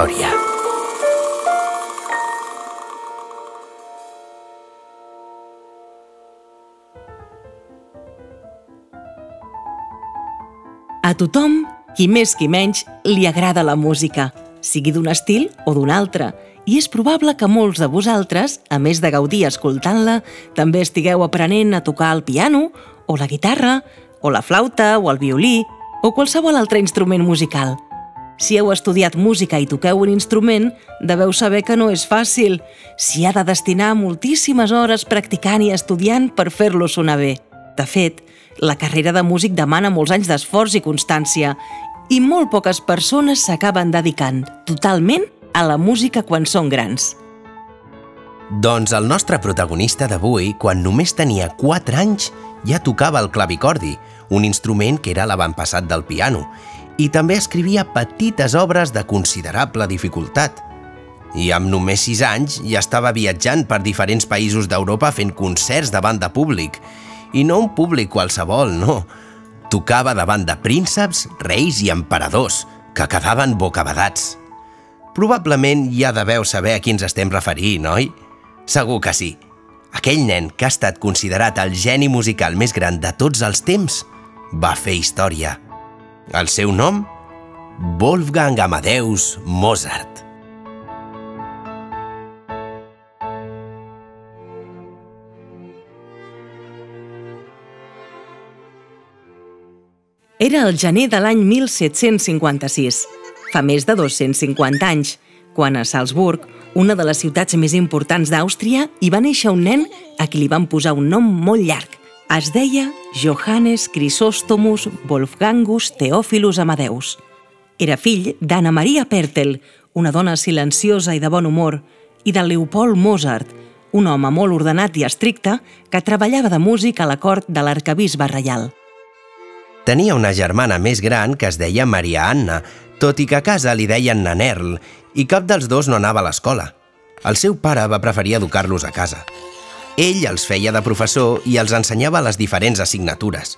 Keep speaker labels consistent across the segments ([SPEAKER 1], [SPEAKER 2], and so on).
[SPEAKER 1] Història.
[SPEAKER 2] A tothom, qui més qui menys, li agrada la música, sigui d'un estil o d'un altre, i és probable que molts de vosaltres, a més de gaudir escoltant-la, també estigueu aprenent a tocar el piano, o la guitarra, o la flauta, o el violí, o qualsevol altre instrument musical. Si heu estudiat música i toqueu un instrument, deveu saber que no és fàcil. S'hi ha de destinar moltíssimes hores practicant i estudiant per fer-lo sonar bé. De fet, la carrera de músic demana molts anys d'esforç i constància i molt poques persones s'acaben dedicant totalment a la música quan són grans.
[SPEAKER 1] Doncs el nostre protagonista d'avui, quan només tenia 4 anys, ja tocava el clavicordi, un instrument que era l'avantpassat del piano, i també escrivia petites obres de considerable dificultat. I amb només 6 anys ja estava viatjant per diferents països d'Europa fent concerts davant de públic. I no un públic qualsevol, no. Tocava davant de prínceps, reis i emperadors, que quedaven bocabadats. Probablement ja deveu saber a qui ens estem referint, oi? Segur que sí. Aquell nen que ha estat considerat el geni musical més gran de tots els temps va fer història. El seu nom? Wolfgang Amadeus Mozart.
[SPEAKER 2] Era el gener de l'any 1756, fa més de 250 anys, quan a Salzburg, una de les ciutats més importants d'Àustria, hi va néixer un nen a qui li van posar un nom molt llarg. Es deia Johannes Chrysostomus Wolfgangus Theophilus Amadeus. Era fill d'Anna Maria Pertel, una dona silenciosa i de bon humor, i de Leopold Mozart, un home molt ordenat i estricte que treballava de músic a la cort de l'arcabisbe reial.
[SPEAKER 1] Tenia una germana més gran que es deia Maria Anna, tot i que a casa li deien Nanerl, i cap dels dos no anava a l'escola. El seu pare va preferir educar-los a casa. Ell els feia de professor i els ensenyava les diferents assignatures.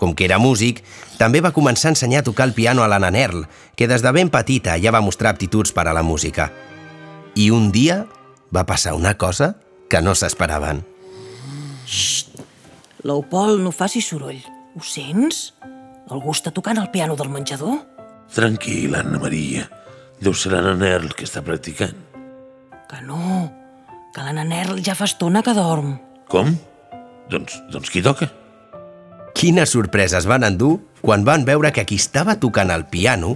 [SPEAKER 1] Com que era músic, també va començar a ensenyar a tocar el piano a la Nanerl, que des de ben petita ja va mostrar aptituds per a la música. I un dia va passar una cosa que no s'esperaven.
[SPEAKER 2] Leopold, no facis soroll. Ho sents? Algú està tocant el piano del menjador?
[SPEAKER 3] Tranquil, Anna Maria. Deu ser la Nerl que està practicant.
[SPEAKER 2] Que no, que la Nanerl ja fa estona que dorm.
[SPEAKER 3] Com? Doncs, doncs qui toca?
[SPEAKER 1] Quines sorpreses van endur quan van veure que qui estava tocant el piano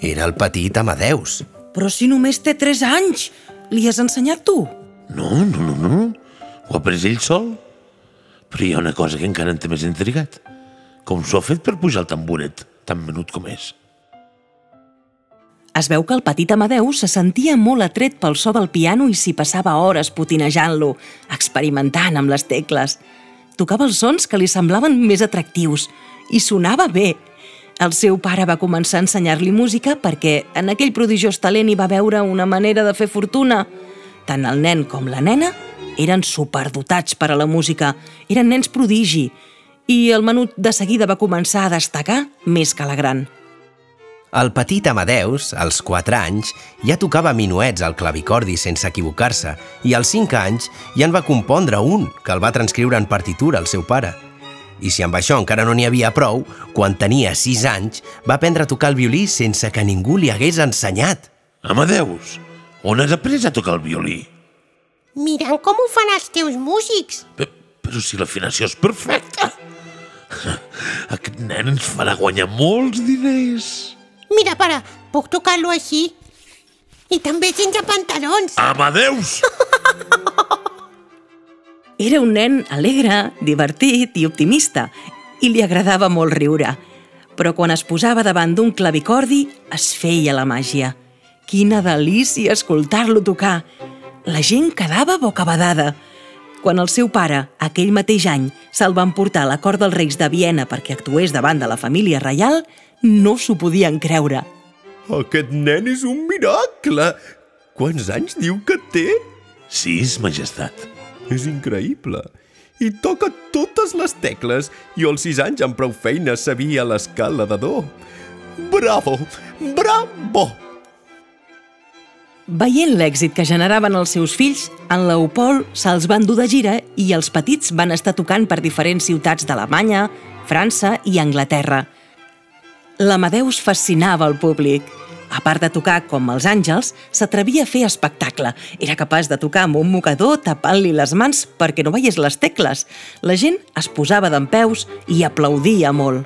[SPEAKER 1] era el petit Amadeus.
[SPEAKER 2] Però si només té 3 anys, li has ensenyat tu?
[SPEAKER 3] No, no, no, no. Ho ha pres ell sol. Però hi ha una cosa que encara em té més intrigat. Com s'ho ha fet per pujar el tamboret, tan menut com és?
[SPEAKER 2] Es veu que el petit Amadeus se sentia molt atret pel so del piano i s'hi passava hores potinejant-lo, experimentant amb les tecles. Tocava els sons que li semblaven més atractius i sonava bé. El seu pare va començar a ensenyar-li música perquè en aquell prodigiós talent hi va veure una manera de fer fortuna. Tant el nen com la nena eren superdotats per a la música, eren nens prodigi, i el menut de seguida va començar a destacar més que la gran.
[SPEAKER 1] El petit Amadeus, als 4 anys, ja tocava minuets al clavicordi sense equivocar-se i als 5 anys ja en va compondre un que el va transcriure en partitura al seu pare. I si amb això encara no n'hi havia prou, quan tenia 6 anys va aprendre a tocar el violí sense que ningú li hagués ensenyat.
[SPEAKER 3] Amadeus, on has après a tocar el violí?
[SPEAKER 4] Mirant com ho fan els teus músics.
[SPEAKER 3] Però, però si l'afinació és perfecta. Aquest nen ens farà guanyar molts diners.
[SPEAKER 4] Mira, pare, puc tocar-lo així? I també sense pantalons.
[SPEAKER 3] Amadeus!
[SPEAKER 2] Era un nen alegre, divertit i optimista, i li agradava molt riure. Però quan es posava davant d'un clavicordi, es feia la màgia. Quina delícia escoltar-lo tocar! La gent quedava bocabadada. Quan el seu pare, aquell mateix any, se'l van portar a la cort dels reis de Viena perquè actués davant de la família reial, no s'ho podien creure.
[SPEAKER 5] Aquest nen és un miracle! Quants anys diu que té?
[SPEAKER 3] Sis, majestat.
[SPEAKER 5] És increïble. I toca totes les tecles. Jo als sis anys amb prou feina sabia l'escala de do. Bravo! Bravo!
[SPEAKER 2] Veient l'èxit que generaven els seus fills, en Leopold se'ls van dur de gira i els petits van estar tocant per diferents ciutats d'Alemanya, França i Anglaterra. L'Amadeus fascinava el públic. A part de tocar com els àngels, s'atrevia a fer espectacle. Era capaç de tocar amb un mocador tapant-li les mans perquè no veiés les tecles. La gent es posava d'en peus i aplaudia molt.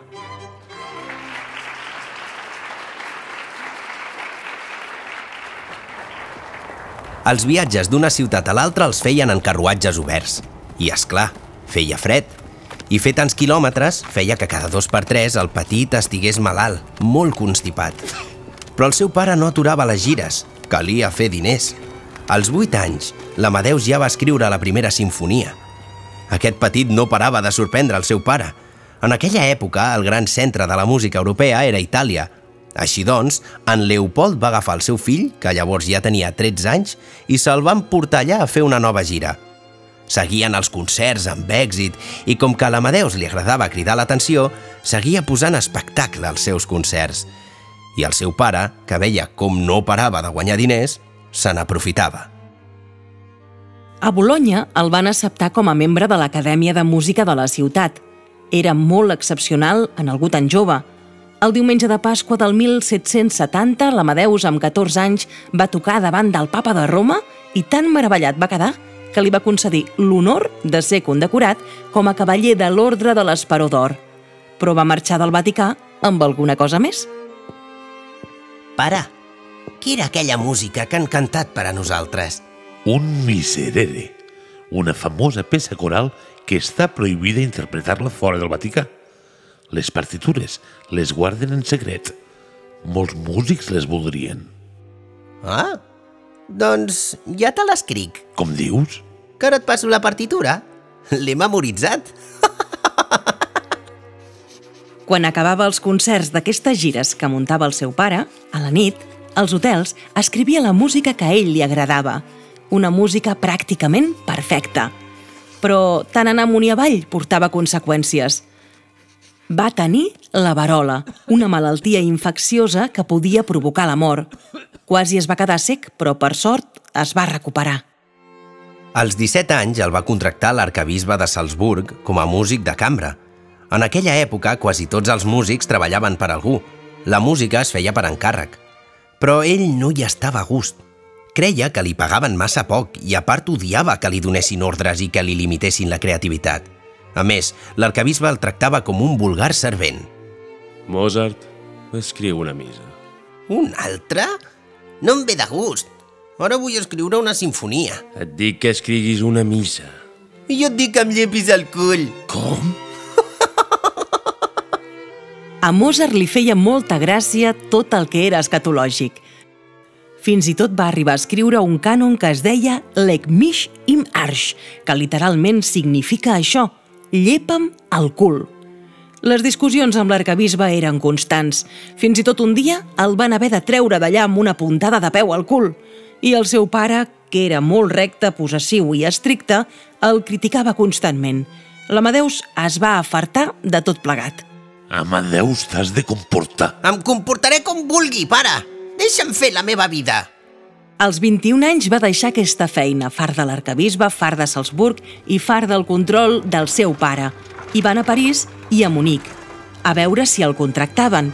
[SPEAKER 1] Els viatges d'una ciutat a l'altra els feien en carruatges oberts. I, és clar, feia fred. I fer tants quilòmetres feia que cada dos per tres el petit estigués malalt, molt constipat. Però el seu pare no aturava les gires. Calia fer diners. Als 8 anys, l'Amadeus ja va escriure la primera sinfonia. Aquest petit no parava de sorprendre el seu pare. En aquella època, el gran centre de la música europea era Itàlia. Així doncs, en Leopold va agafar el seu fill, que llavors ja tenia 13 anys, i se'l van portar allà a fer una nova gira. Seguien els concerts amb èxit i com que a l'Amadeus li agradava cridar l'atenció, seguia posant espectacle als seus concerts. I el seu pare, que veia com no parava de guanyar diners, se n'aprofitava.
[SPEAKER 2] A Bologna el van acceptar com a membre de l'Acadèmia de Música de la ciutat. Era molt excepcional en algú tan jove. El diumenge de Pasqua del 1770, l'Amadeus, amb 14 anys, va tocar davant del papa de Roma i tan meravellat va quedar que li va concedir l'honor de ser condecorat com a cavaller de l'Ordre de l'Esperó d'Or. Però va marxar del Vaticà amb alguna cosa més.
[SPEAKER 1] Pare, què era aquella música que han cantat per a nosaltres?
[SPEAKER 3] Un miserere, una famosa peça coral que està prohibida interpretar-la fora del Vaticà. Les partitures les guarden en secret. Molts músics les voldrien.
[SPEAKER 1] Ah, doncs ja te l'escric.
[SPEAKER 3] Com dius?
[SPEAKER 1] Que ara et passo la partitura. L'he memoritzat.
[SPEAKER 2] Quan acabava els concerts d'aquestes gires que muntava el seu pare, a la nit, als hotels, escrivia la música que a ell li agradava. Una música pràcticament perfecta. Però tant anar amunt i avall portava conseqüències. Va tenir la varola, una malaltia infecciosa que podia provocar la mort. Quasi es va quedar sec, però per sort es va recuperar.
[SPEAKER 1] Als 17 anys el va contractar l'arcabisbe de Salzburg com a músic de cambra. En aquella època, quasi tots els músics treballaven per algú. La música es feia per encàrrec. Però ell no hi estava a gust. Creia que li pagaven massa poc i a part odiava que li donessin ordres i que li limitessin la creativitat. A més, l'arcabisbe el tractava com un vulgar servent.
[SPEAKER 6] Mozart escriu una missa.
[SPEAKER 1] Un altre? No em ve de gust. Ara vull escriure una sinfonia.
[SPEAKER 6] Et dic que escriguis una missa.
[SPEAKER 1] I jo et dic que em llepis el cull.
[SPEAKER 3] Com?
[SPEAKER 2] A Mozart li feia molta gràcia tot el que era escatològic. Fins i tot va arribar a escriure un cànon que es deia Leg mich im Arsch, que literalment significa això, llepa'm el cul. Les discussions amb l'arcabisbe eren constants. Fins i tot un dia el van haver de treure d'allà amb una puntada de peu al cul. I el seu pare, que era molt recte, possessiu i estricte, el criticava constantment. L'Amadeus es va afartar de tot plegat.
[SPEAKER 3] Amadeus, t'has de comportar.
[SPEAKER 1] Em comportaré com vulgui, pare. Deixa'm fer la meva vida.
[SPEAKER 2] Als 21 anys va deixar aquesta feina, far de l'arcabisbe, far de Salzburg i far del control del seu pare. I van a París i a Munic, a veure si el contractaven.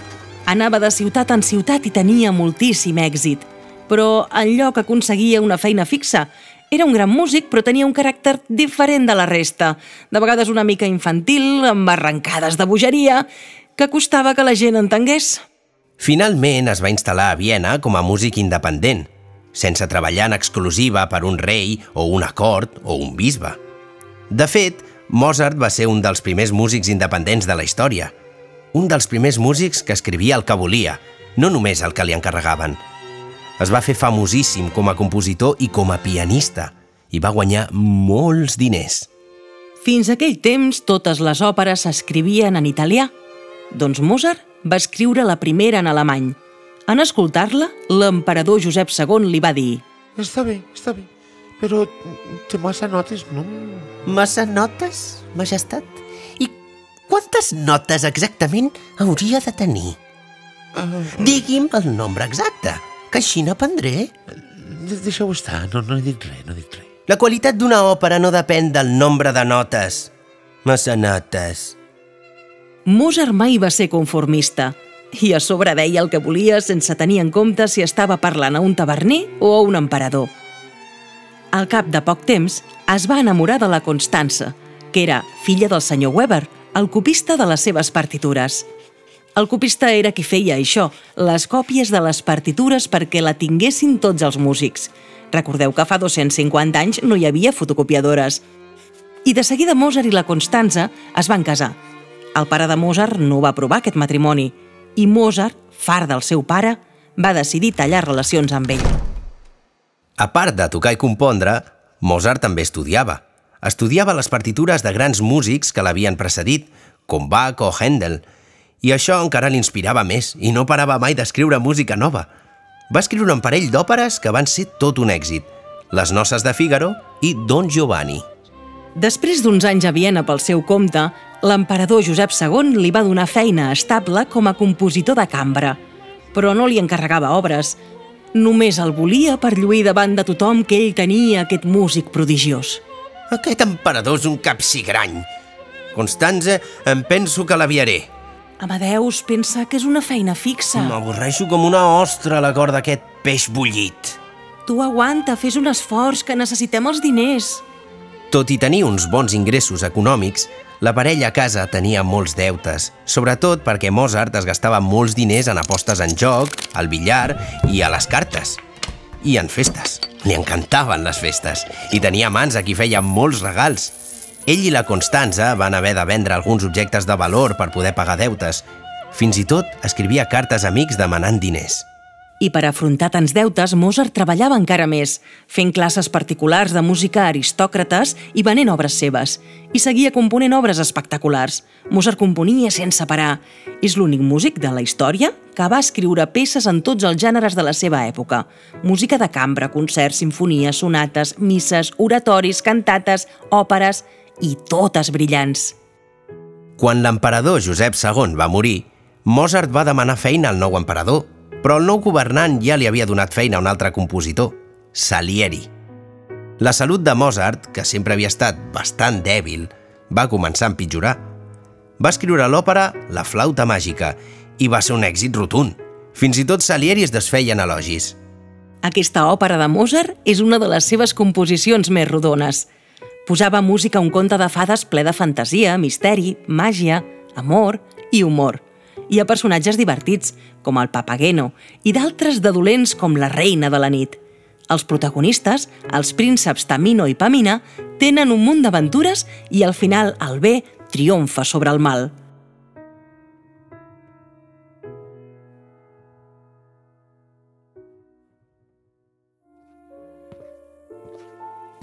[SPEAKER 2] Anava de ciutat en ciutat i tenia moltíssim èxit. Però en lloc aconseguia una feina fixa. Era un gran músic, però tenia un caràcter diferent de la resta. De vegades una mica infantil, amb arrencades de bogeria, que costava que la gent entengués.
[SPEAKER 1] Finalment es va instal·lar a Viena com a músic independent, sense treballar en exclusiva per un rei o una cort o un bisbe. De fet, Mozart va ser un dels primers músics independents de la història. Un dels primers músics que escrivia el que volia, no només el que li encarregaven. Es va fer famosíssim com a compositor i com a pianista i va guanyar molts diners.
[SPEAKER 2] Fins aquell temps, totes les òperes s'escrivien en italià. Doncs Mozart va escriure la primera en alemany. En escoltar-la, l'emperador Josep II li va dir
[SPEAKER 3] Està bé, està bé, però té massa notes, no?
[SPEAKER 4] Massa notes, majestat? I quantes notes exactament hauria de tenir?
[SPEAKER 3] Uh,
[SPEAKER 4] Digui'm el nombre exacte, que així n'aprendré.
[SPEAKER 3] de- deixeu estar, no, no he dit res, no he dit res.
[SPEAKER 1] La qualitat d'una òpera no depèn del nombre de notes. Massa notes.
[SPEAKER 2] Mozart mai va ser conformista i a sobre deia el que volia sense tenir en compte si estava parlant a un taverner o a un emperador. Al cap de poc temps, es va enamorar de la Constança, que era filla del senyor Weber, el copista de les seves partitures. El copista era qui feia això, les còpies de les partitures perquè la tinguessin tots els músics. Recordeu que fa 250 anys no hi havia fotocopiadores. I de seguida Mozart i la Constança es van casar. El pare de Mozart no va aprovar aquest matrimoni i Mozart, far del seu pare, va decidir tallar relacions amb ell.
[SPEAKER 1] A part de tocar i compondre, Mozart també estudiava. Estudiava les partitures de grans músics que l'havien precedit, com Bach o Händel, i això encara l'inspirava més i no parava mai d'escriure música nova. Va escriure un parell d'òperes que van ser tot un èxit, Les noces de Fígaro i Don Giovanni.
[SPEAKER 2] Després d'uns anys a Viena pel seu compte, l'emperador Josep II li va donar feina estable com a compositor de cambra, però no li encarregava obres. Només el volia per lluir davant de tothom que ell tenia aquest músic prodigiós.
[SPEAKER 1] Aquest emperador és un capsigrany. Constanze, em penso que l'aviaré.
[SPEAKER 2] Amadeus pensa que és una feina fixa.
[SPEAKER 1] M'avorreixo com una ostra a la cor d'aquest peix bullit.
[SPEAKER 2] Tu aguanta, fes un esforç, que necessitem els diners.
[SPEAKER 1] Tot i tenir uns bons ingressos econòmics, la parella a casa tenia molts deutes, sobretot perquè Mozart es gastava molts diners en apostes en joc, al billar i a les cartes. I en festes. Li encantaven les festes i tenia mans a qui feia molts regals. Ell i la Constanza van haver de vendre alguns objectes de valor per poder pagar deutes. Fins i tot escrivia cartes a amics demanant diners.
[SPEAKER 2] I per afrontar tants deutes, Mozart treballava encara més, fent classes particulars de música a aristòcrates i venent obres seves. I seguia component obres espectaculars. Mozart componia sense parar. És l'únic músic de la història que va escriure peces en tots els gèneres de la seva època. Música de cambra, concerts, sinfonies, sonates, misses, oratoris, cantates, òperes i totes brillants.
[SPEAKER 1] Quan l'emperador Josep II va morir, Mozart va demanar feina al nou emperador, però el nou governant ja li havia donat feina a un altre compositor, Salieri. La salut de Mozart, que sempre havia estat bastant dèbil, va començar a empitjorar. Va escriure l'òpera La flauta màgica i va ser un èxit rotund. Fins i tot Salieri es desfeia en elogis.
[SPEAKER 2] Aquesta òpera de Mozart és una de les seves composicions més rodones. Posava música a un conte de fades ple de fantasia, misteri, màgia, amor i humor. Hi ha personatges divertits, com el Papageno, i d'altres de dolents com la reina de la nit. Els protagonistes, els prínceps Tamino i Pamina, tenen un munt d'aventures i al final el bé triomfa sobre el mal.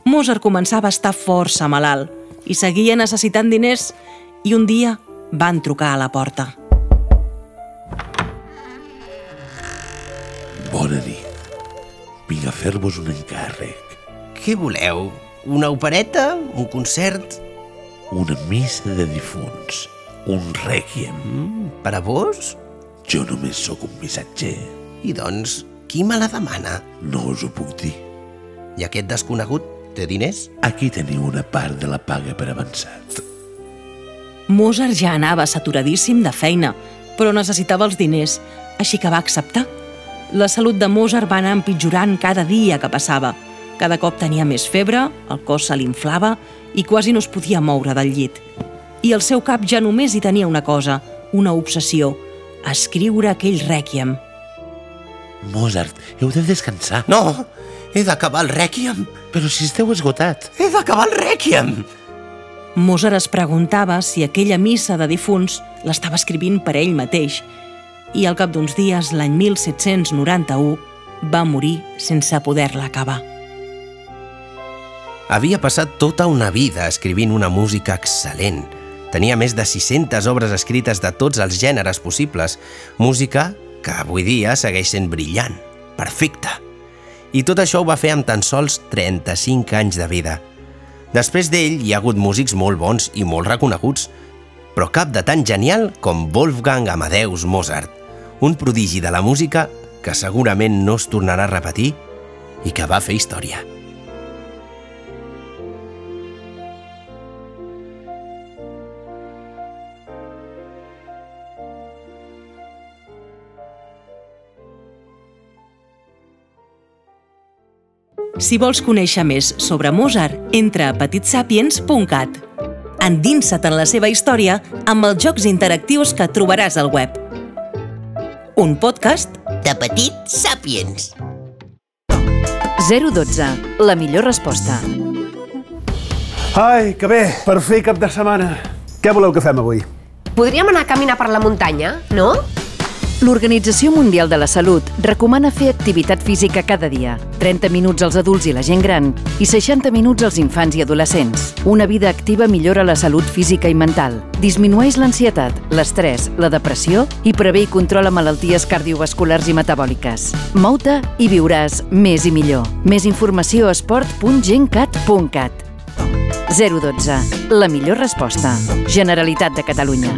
[SPEAKER 2] Mozart començava a estar força malalt i seguia necessitant diners i un dia van trucar a la porta.
[SPEAKER 3] Bona nit. Vinc a fer-vos un encàrrec.
[SPEAKER 1] Què voleu? Una opereta? Un concert?
[SPEAKER 3] Una missa de difunts. Un rèquiem.
[SPEAKER 1] Per a vos?
[SPEAKER 3] Jo només sóc un missatger.
[SPEAKER 1] I doncs, qui me la demana?
[SPEAKER 3] No us ho puc dir.
[SPEAKER 1] I aquest desconegut té diners?
[SPEAKER 3] Aquí teniu una part de la paga per avançat.
[SPEAKER 2] Mozart ja anava saturadíssim de feina, però necessitava els diners, així que va acceptar. La salut de Mozart va anar empitjorant cada dia que passava. Cada cop tenia més febre, el cos se l'inflava i quasi no es podia moure del llit. I el seu cap ja només hi tenia una cosa, una obsessió, escriure aquell rèquiem.
[SPEAKER 3] Mozart, heu de descansar.
[SPEAKER 1] No! He d'acabar el rèquiem!
[SPEAKER 3] Però si esteu esgotat.
[SPEAKER 1] He d'acabar el rèquiem!
[SPEAKER 2] Mozart es preguntava si aquella missa de difunts l'estava escrivint per ell mateix i al cap d'uns dies, l'any 1791, va morir sense poder-la acabar.
[SPEAKER 1] Havia passat tota una vida escrivint una música excel·lent. Tenia més de 600 obres escrites de tots els gèneres possibles, música que avui dia segueix sent brillant, perfecta. I tot això ho va fer amb tan sols 35 anys de vida. Després d'ell hi ha hagut músics molt bons i molt reconeguts, però cap de tan genial com Wolfgang Amadeus Mozart, un prodigi de la música que segurament no es tornarà a repetir i que va fer història.
[SPEAKER 2] Si vols conèixer més sobre Mozart, entra a petitsapiens.cat. Endinsa't en la seva història amb els jocs interactius que trobaràs al web. Un podcast
[SPEAKER 4] De petit Sapiens.
[SPEAKER 7] 012. La millor resposta.
[SPEAKER 8] Ai, que bé, per fer cap de setmana. Què voleu que fem avui?
[SPEAKER 9] Podríem anar a caminar per la muntanya, no?
[SPEAKER 7] L'Organització Mundial de la Salut recomana fer activitat física cada dia. 30 minuts als adults i la gent gran i 60 minuts als infants i adolescents. Una vida activa millora la salut física i mental, disminueix l'ansietat, l'estrès, la depressió i prevé i controla malalties cardiovasculars i metabòliques. Mou-te i viuràs més i millor. Més informació a esport.gencat.cat 012. La millor resposta. Generalitat de Catalunya.